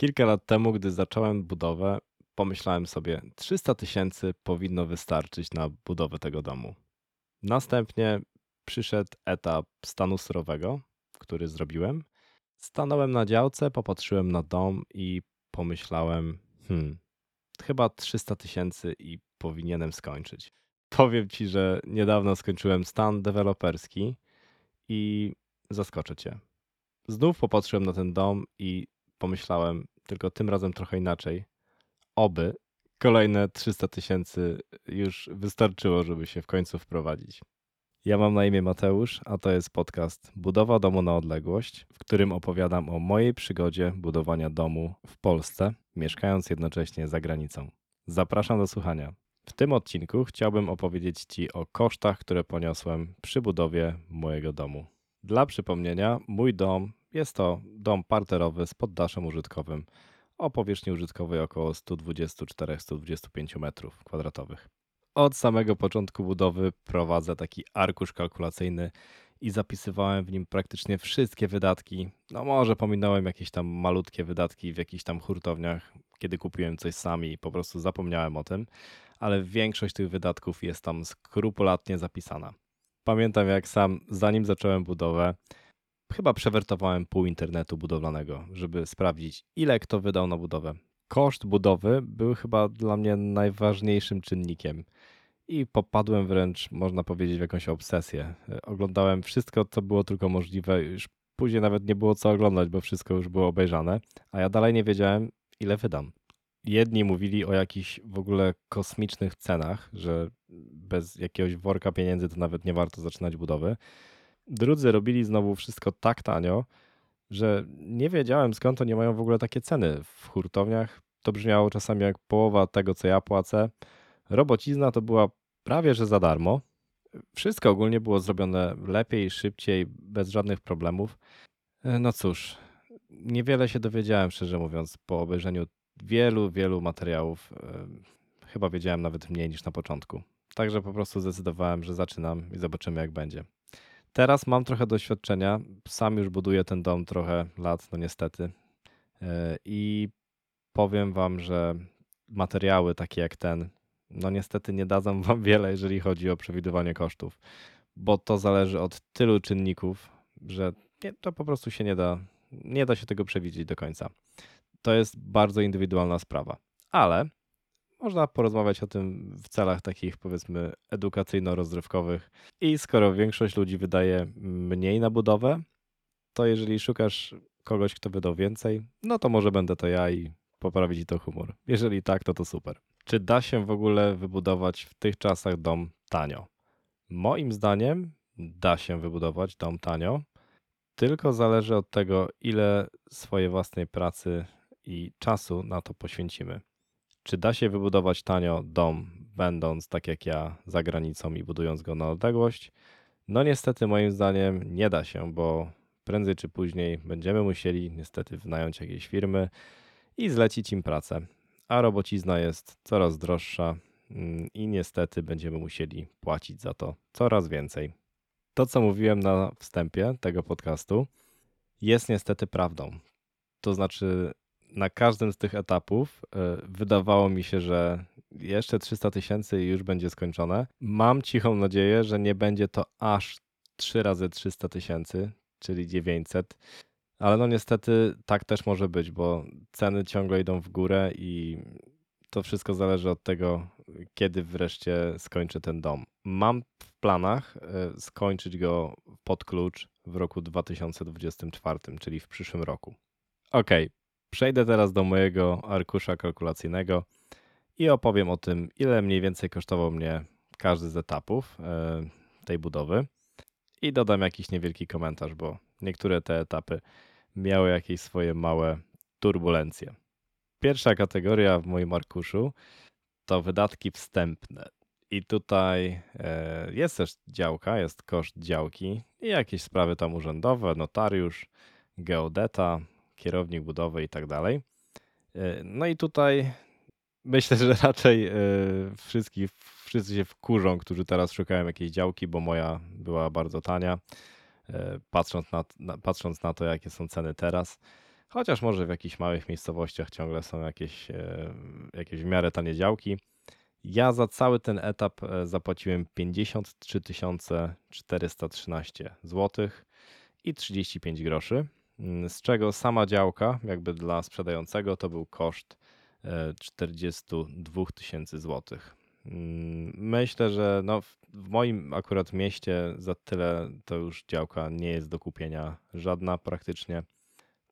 Kilka lat temu, gdy zacząłem budowę, pomyślałem sobie, 300 tysięcy powinno wystarczyć na budowę tego domu. Następnie przyszedł etap stanu surowego, który zrobiłem. Stanąłem na działce, popatrzyłem na dom i pomyślałem, hmm, chyba 300 tysięcy i powinienem skończyć. Powiem ci, że niedawno skończyłem stan deweloperski i zaskoczę cię. Znów popatrzyłem na ten dom i pomyślałem, tylko tym razem trochę inaczej. Oby kolejne 300 tysięcy już wystarczyło, żeby się w końcu wprowadzić. Ja mam na imię Mateusz, a to jest podcast Budowa domu na odległość, w którym opowiadam o mojej przygodzie budowania domu w Polsce, mieszkając jednocześnie za granicą. Zapraszam do słuchania. W tym odcinku chciałbym opowiedzieć Ci o kosztach, które poniosłem przy budowie mojego domu. Dla przypomnienia, mój dom jest to dom parterowy z poddaszem użytkowym o powierzchni użytkowej około 124-125 m2. Od samego początku budowy prowadzę taki arkusz kalkulacyjny i zapisywałem w nim praktycznie wszystkie wydatki. No może pominąłem jakieś tam malutkie wydatki w jakichś tam hurtowniach, kiedy kupiłem coś sami i po prostu zapomniałem o tym, ale większość tych wydatków jest tam skrupulatnie zapisana. Pamiętam jak sam, zanim zacząłem budowę, chyba przewertowałem pół internetu budowlanego, żeby sprawdzić, ile kto wydał na budowę. Koszt budowy był chyba dla mnie najważniejszym czynnikiem i popadłem wręcz, można powiedzieć, w jakąś obsesję. Oglądałem wszystko, co było tylko możliwe, już później nawet nie było co oglądać, bo wszystko już było obejrzane, a ja dalej nie wiedziałem, ile wydam. Jedni mówili o jakichś w ogóle kosmicznych cenach, że bez jakiegoś worka pieniędzy to nawet nie warto zaczynać budowy. Drudzy robili znowu wszystko tak tanio, że nie wiedziałem skąd oni mają w ogóle takie ceny w hurtowniach. To brzmiało czasami jak połowa tego, co ja płacę. Robocizna to była prawie że za darmo. Wszystko ogólnie było zrobione lepiej, szybciej, bez żadnych problemów. No cóż, niewiele się dowiedziałem, szczerze mówiąc, po obejrzeniu wielu, wielu materiałów. Chyba wiedziałem nawet mniej niż na początku. Także po prostu zdecydowałem, że zaczynam i zobaczymy, jak będzie. Teraz mam trochę doświadczenia. Sam już buduję ten dom trochę lat, no niestety. E, I powiem Wam, że materiały takie jak ten, no niestety nie dadzą Wam wiele, jeżeli chodzi o przewidywanie kosztów, bo to zależy od tylu czynników, że to po prostu się nie da, nie da się tego przewidzieć do końca. To jest bardzo indywidualna sprawa, ale można porozmawiać o tym w celach takich powiedzmy edukacyjno-rozrywkowych. I skoro większość ludzi wydaje mniej na budowę, to jeżeli szukasz kogoś, kto wydał więcej, no to może będę to ja i poprawi ci to humor. Jeżeli tak, to to super. Czy da się w ogóle wybudować w tych czasach dom tanio? Moim zdaniem da się wybudować dom tanio, tylko zależy od tego, ile swojej własnej pracy i czasu na to poświęcimy. Czy da się wybudować tanio dom, będąc tak jak ja za granicą i budując go na odległość? No niestety moim zdaniem nie da się, bo prędzej czy później będziemy musieli niestety wynająć jakieś firmy i zlecić im pracę. A robocizna jest coraz droższa mm, i niestety będziemy musieli płacić za to coraz więcej. To, co mówiłem na wstępie tego podcastu, jest niestety prawdą. To znaczy, na każdym z tych etapów e, wydawało mi się, że jeszcze 300 tysięcy i już będzie skończone. Mam cichą nadzieję, że nie będzie to aż 3 razy 300 tysięcy, czyli 900. Ale no niestety tak też może być, bo ceny ciągle idą w górę i to wszystko zależy od tego, kiedy wreszcie skończę ten dom. Mam w planach e, skończyć go pod klucz w roku 2024, czyli w przyszłym roku. Ok, Przejdę teraz do mojego arkusza kalkulacyjnego i opowiem o tym, ile mniej więcej kosztował mnie każdy z etapów e, tej budowy. I dodam jakiś niewielki komentarz, bo niektóre te etapy miały jakieś swoje małe turbulencje. Pierwsza kategoria w moim arkuszu to wydatki wstępne. I tutaj e, jest też działka, jest koszt działki i jakieś sprawy tam urzędowe, notariusz, geodeta, kierownik budowy i tak dalej. E, no i tutaj myślę, że raczej e, wszyscy się wkurzą, którzy teraz szukają jakiejś działki, bo moja była bardzo tania, e, patrząc na, patrząc na to, jakie są ceny teraz. chociaż może w jakichś małych miejscowościach ciągle są jakieś, jakieś w miarę tanie działki. Ja za cały ten etap zapłaciłem 53 413 zł i 35 groszy, z czego sama działka, jakby dla sprzedającego, to był koszt 42 tysięcy złotych. Mm, myślę, że no w moim akurat mieście za tyle to już działka nie jest do kupienia żadna praktycznie.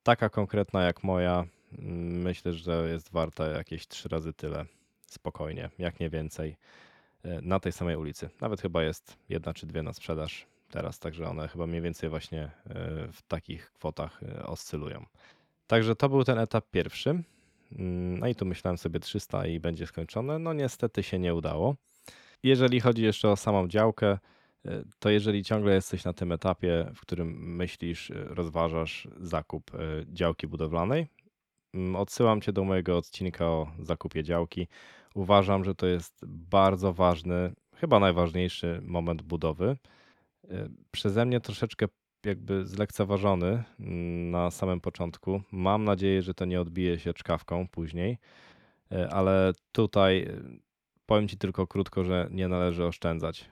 Taka konkretna jak moja, mm, myślę, że jest warta jakieś trzy razy tyle spokojnie, jak nie więcej, e, na tej samej ulicy. Nawet chyba jest jedna czy dwie na sprzedaż teraz, także one chyba mniej więcej właśnie e, w takich kwotach e, oscylują. Także to był ten etap pierwszy. Mm, no i tu myślałem sobie 300 i będzie skończone. No niestety się nie udało. Jeżeli chodzi jeszcze o samą działkę, to jeżeli ciągle jesteś na tym etapie, w którym myślisz, rozważasz zakup działki budowlanej, mm, odsyłam cię do mojego odcinka o zakupie działki. Uważam, że to jest bardzo ważny, chyba najważniejszy moment budowy. E, przeze mnie troszeczkę jakby zlekceważony mm, na samym początku. Mam nadzieję, że to nie odbije się czkawką później, e, ale tutaj e, powiem Ci tylko krótko, że nie należy oszczędzać.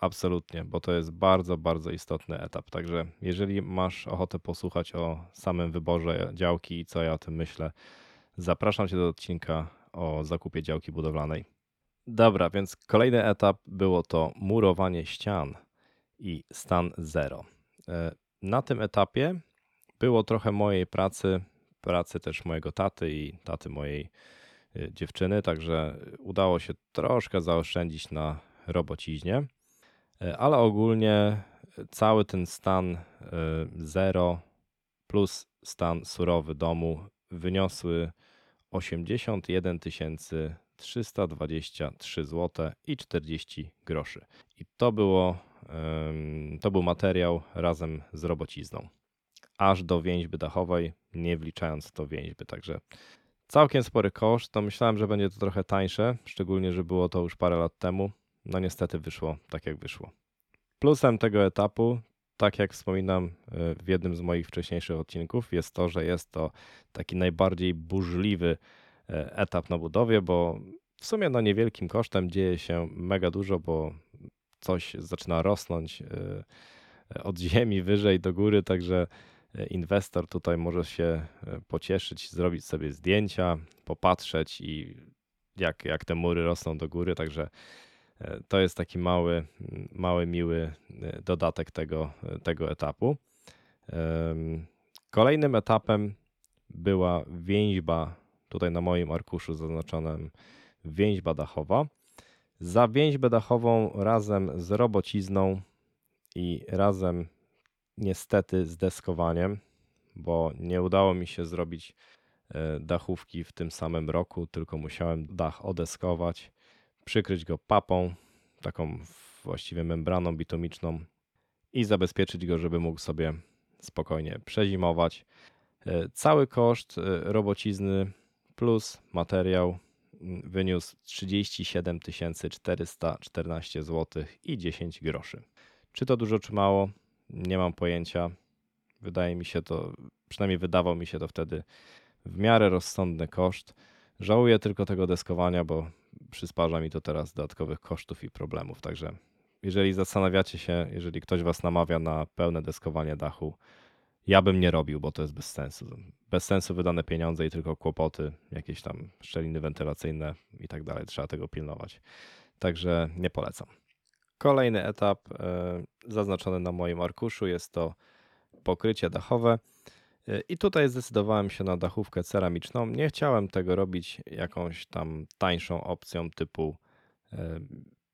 Absolutnie, bo to jest bardzo, bardzo istotny etap. Także jeżeli masz ochotę posłuchać o samym wyborze działki i co ja o tym myślę, zapraszam Cię do odcinka o zakupie działki budowlanej. Dobra, więc kolejny etap było to murowanie ścian i stan zero. E, na tym etapie było trochę mojej pracy, pracy też mojego taty i taty mojej e, dziewczyny, także udało się troszkę zaoszczędzić na robociźnie, e, ale ogólnie cały ten stan zero plus stan surowy domu wyniosły 81 323 zł i 40 groszy. I to było to był materiał razem z robocizną. Aż do więźby dachowej, nie wliczając to więźby. Także całkiem spory koszt. To myślałem, że będzie to trochę tańsze, szczególnie, że było to już parę lat temu. No niestety wyszło tak, jak wyszło. Plusem tego etapu tak jak wspominam e, w jednym z moich wcześniejszych odcinków, jest to, że jest to taki najbardziej burzliwy e, etap na budowie, bo w sumie no niewielkim kosztem dzieje się mega dużo, bo coś zaczyna rosnąć e, od ziemi wyżej do góry, także inwestor tutaj może się pocieszyć, zrobić sobie zdjęcia, popatrzeć i jak, jak te mury rosną do góry, także to jest taki mały, mały miły dodatek tego, tego etapu. Kolejnym etapem była więźba, tutaj na moim arkuszu zaznaczonym więźba dachowa. Za więźbę dachową razem z robocizną i razem niestety z deskowaniem, bo nie udało mi się zrobić e, dachówki w tym samym roku, tylko musiałem dach odeskować przykryć go papą, taką właściwie membraną bitumiczną i zabezpieczyć go, żeby mógł sobie spokojnie przezimować. E, cały koszt e, robocizny plus materiał wyniósł 37 414 zł i 10 groszy. Czy to dużo, czy mało? Nie mam pojęcia. Wydaje mi się to, przynajmniej wydawał mi się to wtedy w miarę rozsądny koszt. Żałuję tylko tego deskowania, bo przysparza mi to teraz dodatkowych kosztów i problemów. Także jeżeli zastanawiacie się, jeżeli ktoś was namawia na pełne deskowanie dachu, ja bym nie robił, bo to jest bez sensu. Bez sensu wydane pieniądze i tylko kłopoty, jakieś tam szczeliny wentylacyjne i tak dalej. Trzeba tego pilnować. Także nie polecam. Kolejny etap e, zaznaczony na moim arkuszu jest to pokrycie dachowe. E, I tutaj zdecydowałem się na dachówkę ceramiczną. Nie chciałem tego robić jakąś tam tańszą opcją typu e,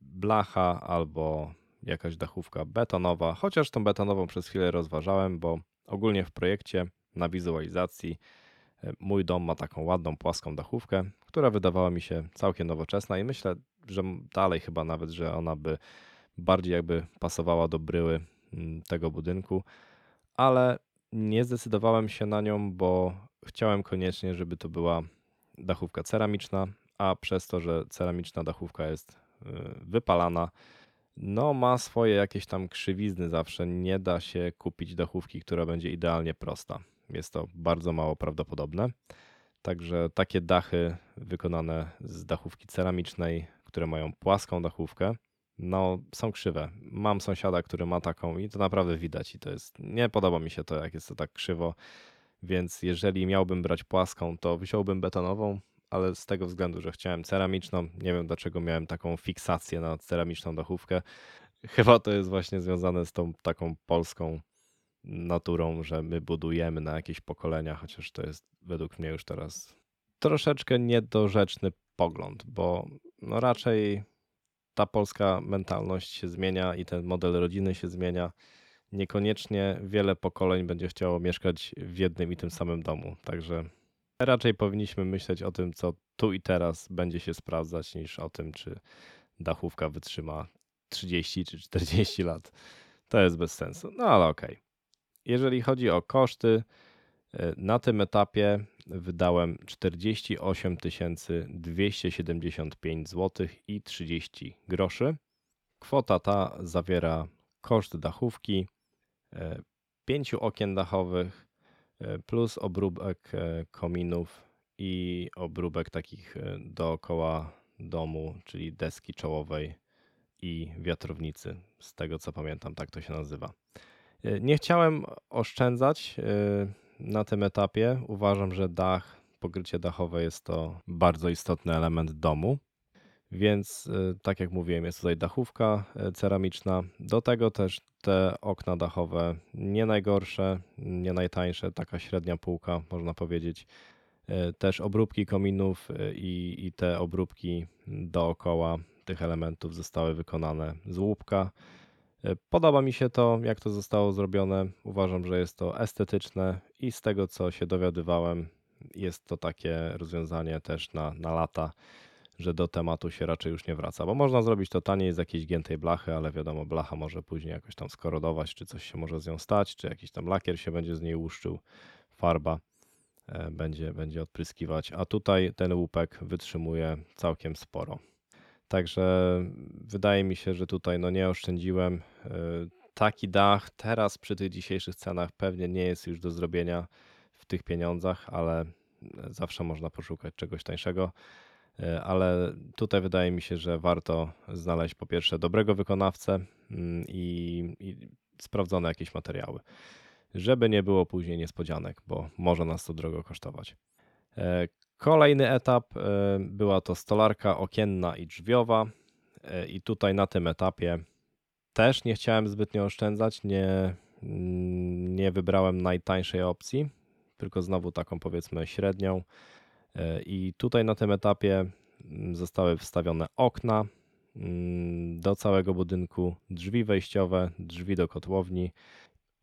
blacha albo jakaś dachówka betonowa, chociaż tą betonową przez chwilę rozważałem, bo ogólnie w projekcie na wizualizacji e, mój dom ma taką ładną płaską dachówkę, która wydawała mi się całkiem nowoczesna i myślę, że dalej chyba nawet, że ona by bardziej jakby pasowała do bryły tego budynku, ale nie zdecydowałem się na nią, bo chciałem koniecznie, żeby to była dachówka ceramiczna, a przez to, że ceramiczna dachówka jest y, wypalana, no ma swoje jakieś tam krzywizny zawsze. Nie da się kupić dachówki, która będzie idealnie prosta. Jest to bardzo mało prawdopodobne. Także takie dachy wykonane z dachówki ceramicznej, które mają płaską dachówkę, no są krzywe. Mam sąsiada, który ma taką i to naprawdę widać i to jest, nie podoba mi się to, jak jest to tak krzywo, więc jeżeli miałbym brać płaską, to wziąłbym betonową, ale z tego względu, że chciałem ceramiczną, nie wiem dlaczego miałem taką fiksację na ceramiczną dachówkę. Chyba to jest właśnie związane z tą taką polską naturą, że my budujemy na jakieś pokolenia, chociaż to jest według mnie już teraz troszeczkę niedorzeczny pogląd, bo no raczej ta polska mentalność się zmienia i ten model rodziny się zmienia. Niekoniecznie wiele pokoleń będzie chciało mieszkać w jednym i tym samym domu. Także raczej powinniśmy myśleć o tym, co tu i teraz będzie się sprawdzać, niż o tym, czy dachówka wytrzyma 30 czy 40 lat. To jest bez sensu. No ale okej. Okay. Jeżeli chodzi o koszty, e, na tym etapie wydałem 48 275 zł i 30 groszy. Kwota ta zawiera koszt dachówki, e, pięciu okien dachowych e, plus obróbek kominów i obróbek takich dookoła domu, czyli deski czołowej i wiatrownicy. Z tego co pamiętam, tak to się nazywa. E, nie chciałem oszczędzać e, na tym etapie. Uważam, że dach, pokrycie dachowe jest to bardzo istotny element domu. Więc, e, tak jak mówiłem, jest tutaj dachówka ceramiczna. Do tego też te okna dachowe nie najgorsze, nie najtańsze, taka średnia półka, można powiedzieć. Też obróbki kominów i, i te obróbki dookoła tych elementów zostały wykonane z łupka. E, podoba mi się to, jak to zostało zrobione. Uważam, że jest to estetyczne i z tego, co się dowiadywałem, jest to takie rozwiązanie też na, na lata, że do tematu się raczej już nie wraca. Bo można zrobić to taniej z jakiejś giętej blachy, ale wiadomo, blacha może później jakoś tam skorodować, czy coś się może z nią stać, czy jakiś tam lakier się będzie z niej łuszczył, farba e, będzie, będzie odpryskiwać. A tutaj ten łupek wytrzymuje całkiem sporo. Także wydaje mi się, że tutaj no nie oszczędziłem. E, taki dach teraz przy tych dzisiejszych cenach pewnie nie jest już do zrobienia w tych pieniądzach, ale zawsze można poszukać czegoś tańszego. E, ale tutaj wydaje mi się, że warto znaleźć po pierwsze dobrego wykonawcę mm, i, i sprawdzone jakieś materiały, żeby nie było później niespodzianek, bo może nas to drogo kosztować. Kolejny etap e, była to stolarka okienna i drzwiowa. E, I tutaj na tym etapie też nie chciałem zbytnio oszczędzać, nie, mm, nie wybrałem najtańszej opcji, tylko znowu taką powiedzmy średnią. E, I tutaj na tym etapie mm, zostały wstawione okna mm, do całego budynku, drzwi wejściowe, drzwi do kotłowni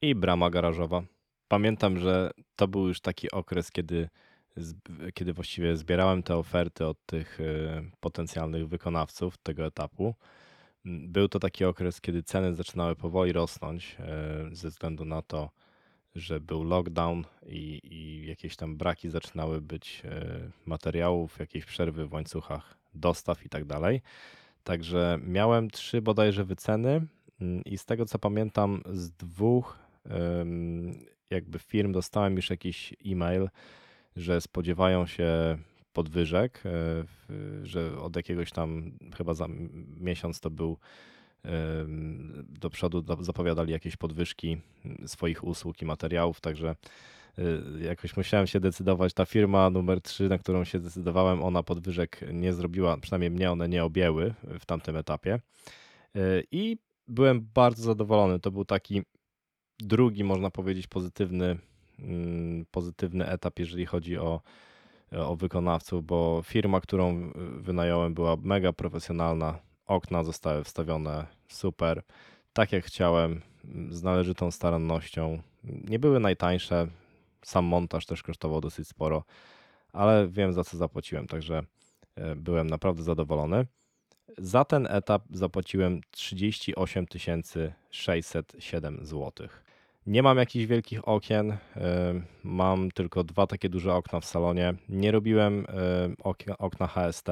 i brama garażowa. Pamiętam, że to był już taki okres, kiedy kiedy właściwie zbierałem te oferty od tych e, potencjalnych wykonawców tego etapu, był to taki okres, kiedy ceny zaczynały powoli rosnąć e, ze względu na to, że był lockdown i, i jakieś tam braki zaczynały być e, materiałów, jakieś przerwy w łańcuchach dostaw i tak dalej. Także miałem trzy bodajże wyceny i z tego co pamiętam z dwóch jakby firm dostałem już jakiś e-mail, że spodziewają się podwyżek, e, że od jakiegoś tam chyba za miesiąc to był do przodu zapowiadali jakieś podwyżki swoich usług i materiałów, także e, jakoś musiałem się decydować. Ta firma numer 3, na którą się zdecydowałem, ona podwyżek nie zrobiła, przynajmniej mnie one nie objęły w tamtym etapie. E, I byłem bardzo zadowolony. To był taki drugi, można powiedzieć, pozytywny Mm, pozytywny etap, jeżeli chodzi o, o wykonawców, bo firma, którą wynająłem, była mega profesjonalna. Okna zostały wstawione super, tak jak chciałem, z należytą starannością. Nie były najtańsze, sam montaż też kosztował dosyć sporo, ale wiem za co zapłaciłem, także e, byłem naprawdę zadowolony. Za ten etap zapłaciłem 38 607 zł. Nie mam jakichś wielkich okien, y, mam tylko dwa takie duże okna w salonie. Nie robiłem y, okna HST,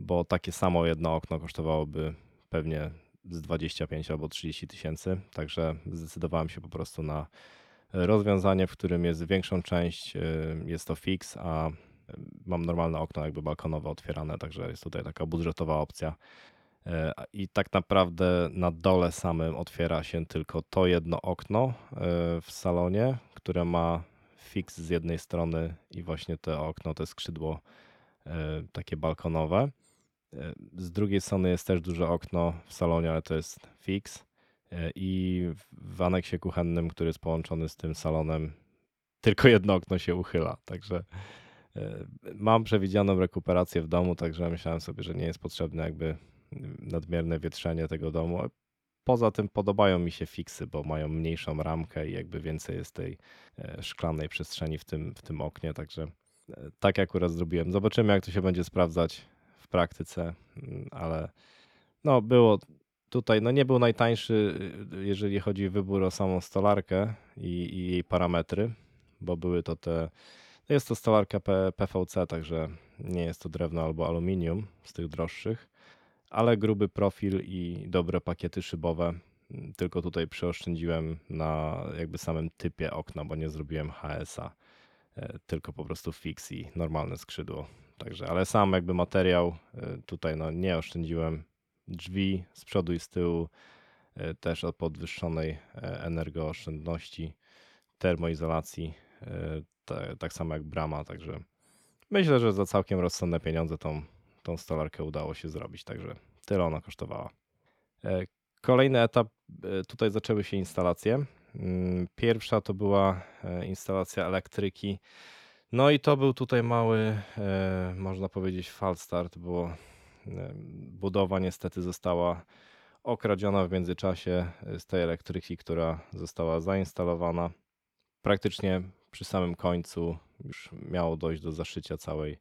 bo takie samo jedno okno kosztowałoby pewnie z 25 albo 30 tysięcy, także zdecydowałem się po prostu na rozwiązanie, w którym jest większą część, jest to fix, a mam normalne okno jakby balkonowe otwierane, także jest tutaj taka budżetowa opcja. I tak naprawdę na dole samym otwiera się tylko to jedno okno w salonie, które ma fix z jednej strony i właśnie to okno, to skrzydło takie balkonowe. Z drugiej strony jest też duże okno w salonie, ale to jest fix. E, I w aneksie kuchennym, który jest połączony z tym salonem, tylko jedno okno się uchyla. Także e, mam przewidzianą rekuperację w domu, także myślałem sobie, że nie jest potrzebne jakby nadmierne wietrzenie tego domu. Poza tym podobają mi się fiksy, bo mają mniejszą ramkę i jakby więcej jest tej e, szklanej przestrzeni w tym, w tym oknie, także tak akurat zrobiłem. Zobaczymy, jak to się będzie sprawdzać w praktyce, mm, ale no było tutaj, no nie był najtańszy, y, jeżeli chodzi o wybór o samą stolarkę i, i jej parametry, bo były to te, no jest to stolarka PVC, także nie jest to drewno albo aluminium z tych droższych, ale gruby profil i dobre pakiety szybowe. Tylko tutaj przeoszczędziłem na jakby samym typie okna, bo nie zrobiłem HS-a, e, tylko po prostu fix i normalne skrzydło. Także, ale sam jakby materiał e, tutaj no nie oszczędziłem. Drzwi z przodu i z tyłu e, też o podwyższonej energooszczędności, termoizolacji, tak samo jak brama, także myślę, że za całkiem rozsądne pieniądze tą, tą stolarkę udało się zrobić, także tyle ona kosztowała. Kolejny etap, tutaj zaczęły się instalacje. Mm, pierwsza to była instalacja elektryki no i to był tutaj mały, e, można powiedzieć, falstart, bo e, budowa niestety została okradziona w międzyczasie e, z tej elektryki, która została zainstalowana. Praktycznie przy samym końcu już miało dojść do zaszycia całej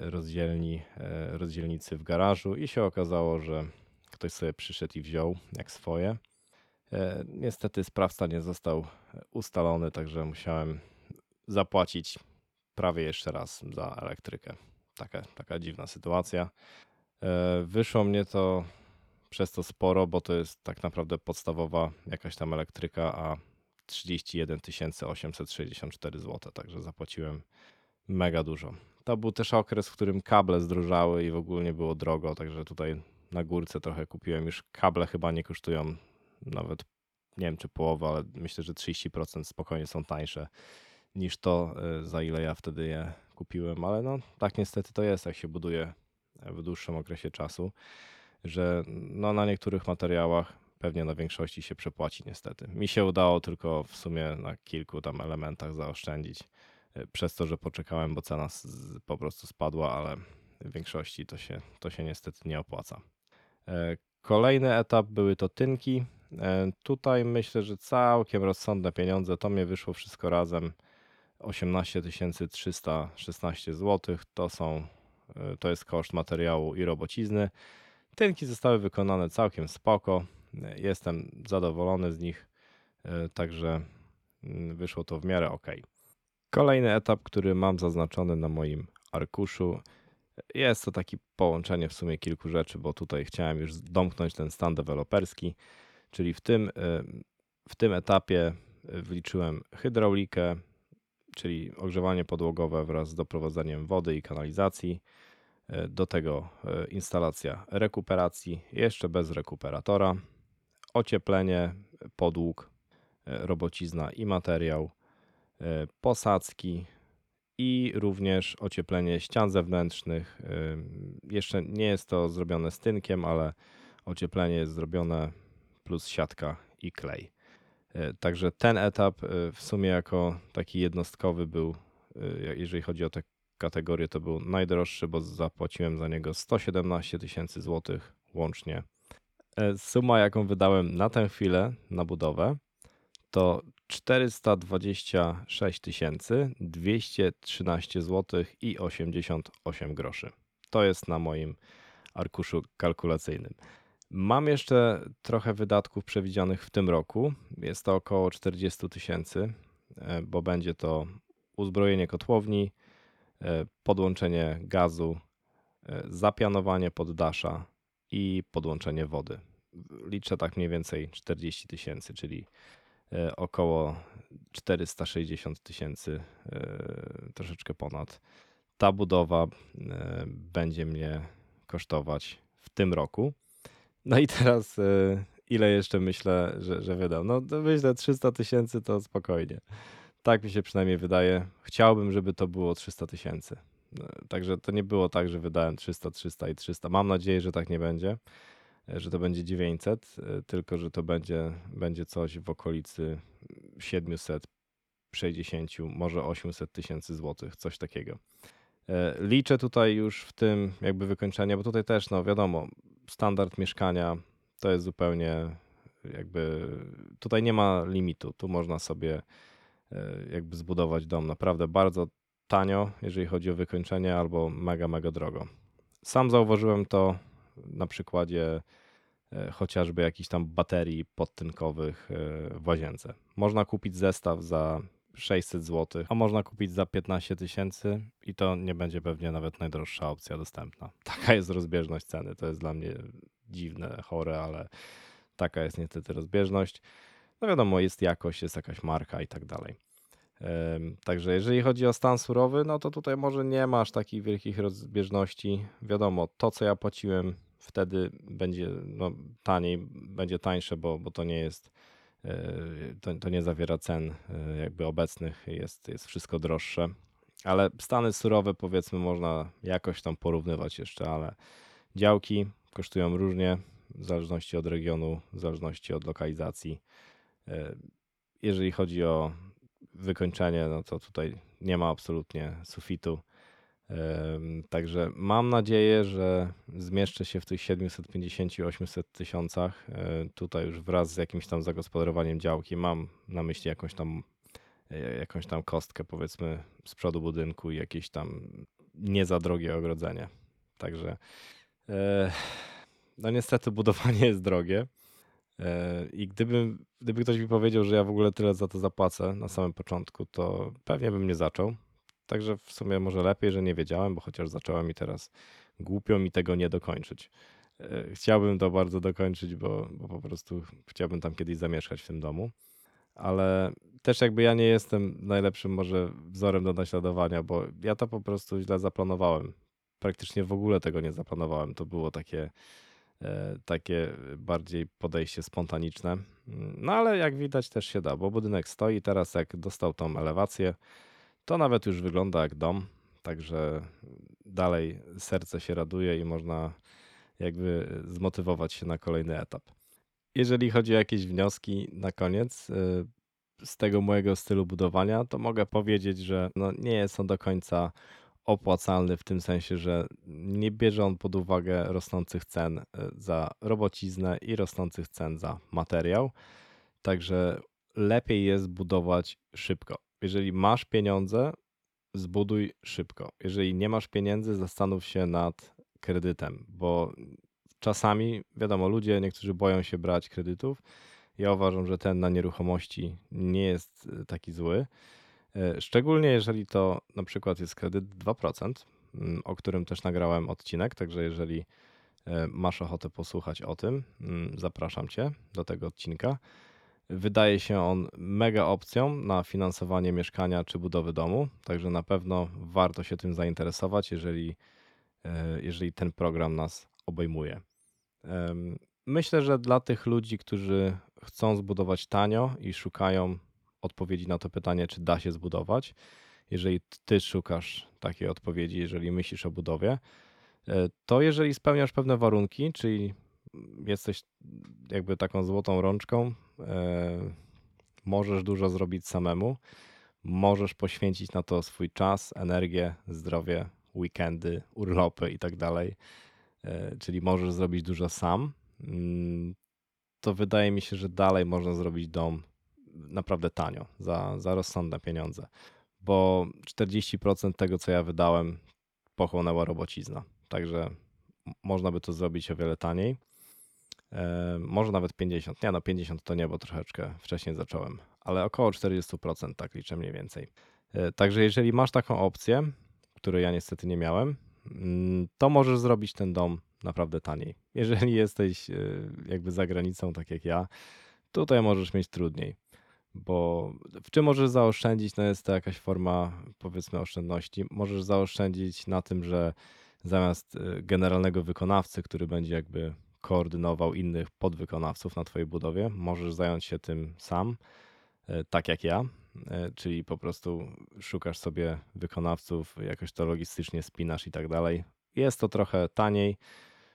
rozdzielni, rozdzielnicy w garażu i się okazało, że ktoś sobie przyszedł i wziął jak swoje. Niestety sprawca nie został ustalony, także musiałem zapłacić prawie jeszcze raz za elektrykę. Taka, taka dziwna sytuacja. E, wyszło mnie to przez to sporo, bo to jest tak naprawdę podstawowa jakaś tam elektryka, a 31 864 zł, także zapłaciłem mega dużo. To był też okres, w którym kable zdrożały i w ogóle było drogo, także tutaj na górce trochę kupiłem. Już kable chyba nie kosztują nawet, nie wiem czy połowę, ale myślę, że 30% spokojnie są tańsze niż to, y, za ile ja wtedy je kupiłem, ale no tak niestety to jest, jak się buduje w dłuższym okresie czasu, że no, na niektórych materiałach pewnie na większości się przepłaci niestety. Mi się udało tylko w sumie na kilku tam elementach zaoszczędzić przez to, że poczekałem, bo cena po prostu spadła, ale w większości to się, to się niestety nie opłaca. E, kolejny etap były to tynki. E, tutaj myślę, że całkiem rozsądne pieniądze. To mnie wyszło wszystko razem 18 316 zł. To, są, e, to jest koszt materiału i robocizny. Tynki zostały wykonane całkiem spoko. Jestem zadowolony z nich, e, także mm, wyszło to w miarę ok. Kolejny etap, który mam zaznaczony na moim arkuszu, jest to takie połączenie w sumie kilku rzeczy, bo tutaj chciałem już domknąć ten stan deweloperski, czyli w tym, e, w tym etapie wliczyłem hydraulikę, czyli ogrzewanie podłogowe wraz z doprowadzaniem wody i kanalizacji. E, do tego instalacja rekuperacji, jeszcze bez rekuperatora, ocieplenie podłóg, robocizna i materiał, posadzki i również ocieplenie ścian zewnętrznych. Jeszcze nie jest to zrobione stynkiem, ale ocieplenie jest zrobione plus siatka i klej. E, także ten etap e, w sumie jako taki jednostkowy był, e, jeżeli chodzi o tę kategorię, to był najdroższy, bo zapłaciłem za niego 117 tysięcy złotych łącznie. Suma, jaką wydałem na tę chwilę na budowę, to 426 213 zł i 88 groszy. To jest na moim arkuszu kalkulacyjnym. Mam jeszcze trochę wydatków przewidzianych w tym roku. Jest to około 40 tysięcy, e, bo będzie to uzbrojenie kotłowni, e, podłączenie gazu, e, zapianowanie poddasza i podłączenie wody. Liczę tak mniej więcej 40 tysięcy, czyli około 460 tysięcy, e, troszeczkę ponad. Ta budowa e, będzie mnie kosztować w tym roku. No i teraz e, ile jeszcze myślę, że, że wydam? No myślę 300 tysięcy to spokojnie. Tak mi się przynajmniej wydaje. Chciałbym, żeby to było 300 tysięcy. Także to nie było tak, że wydałem 300, 300 i 300. Mam nadzieję, że tak nie będzie, że to będzie 900, tylko że to będzie, będzie coś w okolicy 760, może 800 tysięcy złotych, coś takiego. E, liczę tutaj już w tym jakby wykończenie, bo tutaj też, no wiadomo, standard mieszkania to jest zupełnie jakby, tutaj nie ma limitu, tu można sobie e, jakby zbudować dom naprawdę bardzo tanio, jeżeli chodzi o wykończenie, albo mega, mega drogo. Sam zauważyłem to na przykładzie e, chociażby jakichś tam baterii podtynkowych w łazience. Można kupić zestaw za 600 zł, a można kupić za 15 tysięcy i to nie będzie pewnie nawet najdroższa opcja dostępna. Taka jest rozbieżność ceny. To jest dla mnie dziwne, chore, ale taka jest niestety rozbieżność. No wiadomo, jest jakość, jest jakaś marka i tak dalej. Także jeżeli chodzi o stan surowy, no to tutaj może nie masz takich wielkich rozbieżności. Wiadomo, to co ja płaciłem wtedy będzie no, taniej, będzie tańsze, bo, bo to nie jest E, to, to nie zawiera cen e, jakby obecnych, jest, jest wszystko droższe. Ale stany surowe powiedzmy można jakoś tam porównywać jeszcze, ale działki kosztują różnie w zależności od regionu, w zależności od lokalizacji. E, jeżeli chodzi o wykończenie, no to tutaj nie ma absolutnie sufitu. Także mam nadzieję, że zmieszczę się w tych 750-800 tysiącach. E, tutaj już wraz z jakimś tam zagospodarowaniem działki mam na myśli jakąś tam, e, jakąś tam kostkę powiedzmy z przodu budynku i jakieś tam nie za drogie ogrodzenie. Także e, no niestety budowanie jest drogie. I gdyby, gdyby ktoś mi powiedział, że ja w ogóle tyle za to zapłacę na samym początku, to pewnie bym nie zaczął. Także w sumie może lepiej, że nie wiedziałem, bo chociaż zacząłem i teraz głupio mi tego nie dokończyć. E, chciałbym to bardzo dokończyć, bo, bo po prostu chciałbym tam kiedyś zamieszkać w tym domu. Ale też jakby ja nie jestem najlepszym może wzorem do naśladowania, bo ja to po prostu źle zaplanowałem. Praktycznie w ogóle tego nie zaplanowałem. To było takie, e, takie bardziej podejście spontaniczne. No ale jak widać też się da, bo budynek stoi teraz, jak dostał tą elewację, to nawet już wygląda jak dom, także dalej serce się raduje i można jakby zmotywować się na kolejny etap. Jeżeli chodzi o jakieś wnioski na koniec y, z tego mojego stylu budowania, to mogę powiedzieć, że no nie jest on do końca opłacalny w tym sensie, że nie bierze on pod uwagę rosnących cen y, za robociznę i rosnących cen za materiał. Także lepiej jest budować szybko jeżeli masz pieniądze, zbuduj szybko. Jeżeli nie masz pieniędzy, zastanów się nad kredytem, bo czasami, wiadomo, ludzie, niektórzy boją się brać kredytów. Ja uważam, że ten na nieruchomości nie jest e, taki zły. E, szczególnie jeżeli to na przykład jest kredyt 2%, mm, o którym też nagrałem odcinek, także jeżeli e, masz ochotę posłuchać o tym, mm, zapraszam Cię do tego odcinka. Wydaje się on mega opcją na finansowanie mieszkania czy budowy domu, także na pewno warto się tym zainteresować, jeżeli, e, jeżeli ten program nas obejmuje. Myślę, że dla tych ludzi, którzy chcą zbudować tanio i szukają odpowiedzi na to pytanie, czy da się zbudować, jeżeli ty szukasz takiej odpowiedzi, jeżeli myślisz o budowie, e, to jeżeli spełniasz pewne warunki, czyli jesteś jakby taką złotą rączką, e, możesz dużo zrobić samemu, możesz poświęcić na to swój czas, energię, zdrowie, weekendy, urlopy i tak dalej, e, czyli możesz zrobić dużo sam, mm, to wydaje mi się, że dalej można zrobić dom naprawdę tanio, za, za rozsądne pieniądze, bo 40% tego, co ja wydałem, pochłonęła robocizna. Także można by to zrobić o wiele taniej. E, może nawet 50. Nie, no 50 to nie, bo troszeczkę wcześniej zacząłem, ale około 40% tak liczę mniej więcej. E, także jeżeli masz taką opcję, której ja niestety nie miałem, mm, to możesz zrobić ten dom naprawdę taniej. Jeżeli jesteś e, jakby za granicą, tak jak ja, tutaj możesz mieć trudniej, bo w czym możesz zaoszczędzić? No jest to jakaś forma, powiedzmy, oszczędności. Możesz zaoszczędzić na tym, że zamiast y, generalnego wykonawcy, który będzie jakby koordynował innych podwykonawców na Twojej budowie, możesz zająć się tym sam, y, tak jak ja, y, czyli po prostu szukasz sobie wykonawców, jakoś to logistycznie spinasz i tak dalej. Jest to trochę taniej.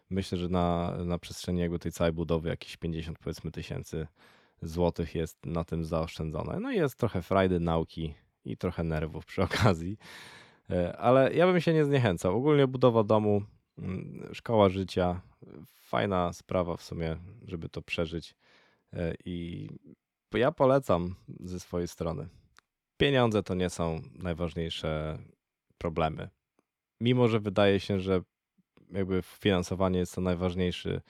Myślę, że na, na przestrzeni jakby tej całej budowy jakieś 50 powiedzmy tysięcy złotych jest na tym zaoszczędzone. No i jest trochę frajdy, nauki i trochę nerwów przy okazji. E, Ale ja bym się nie zniechęcał. Ogólnie budowa domu, szkoła życia, fajna sprawa w sumie, żeby to przeżyć. E, I ja polecam ze swojej strony. Pieniądze to nie są najważniejsze problemy. Mimo, że wydaje się, że jakby finansowanie jest to najważniejszy,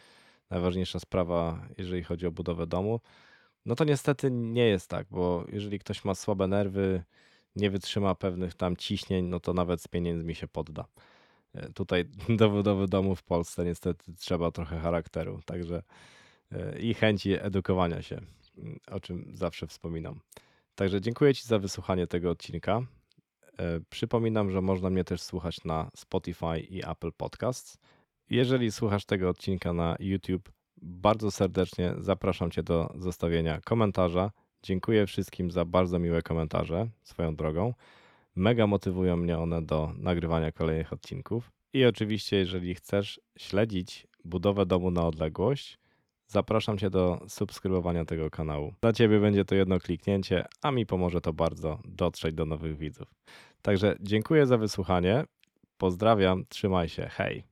najważniejsza sprawa, jeżeli chodzi o budowę domu, no to niestety nie jest tak, bo jeżeli ktoś ma słabe nerwy, nie wytrzyma pewnych tam ciśnień, no to nawet z pieniędzmi się podda. E, Tutaj do budowy domu w Polsce niestety trzeba trochę charakteru, także e, i chęci edukowania się, mm, o czym zawsze wspominam. Także dziękuję Ci za wysłuchanie tego odcinka. E, Przypominam, że można mnie też słuchać na Spotify i Apple Podcasts. Jeżeli słuchasz tego odcinka na YouTube, bardzo serdecznie zapraszam Cię do zostawienia komentarza. Dziękuję wszystkim za bardzo miłe komentarze, swoją drogą. Mega motywują mnie one do nagrywania kolejnych odcinków. I oczywiście, jeżeli chcesz śledzić budowę domu na odległość, zapraszam Cię do subskrybowania tego kanału. Dla Ciebie będzie to jedno kliknięcie, a mi pomoże to bardzo dotrzeć do nowych widzów. Także dziękuję za wysłuchanie. Pozdrawiam, trzymaj się, hej.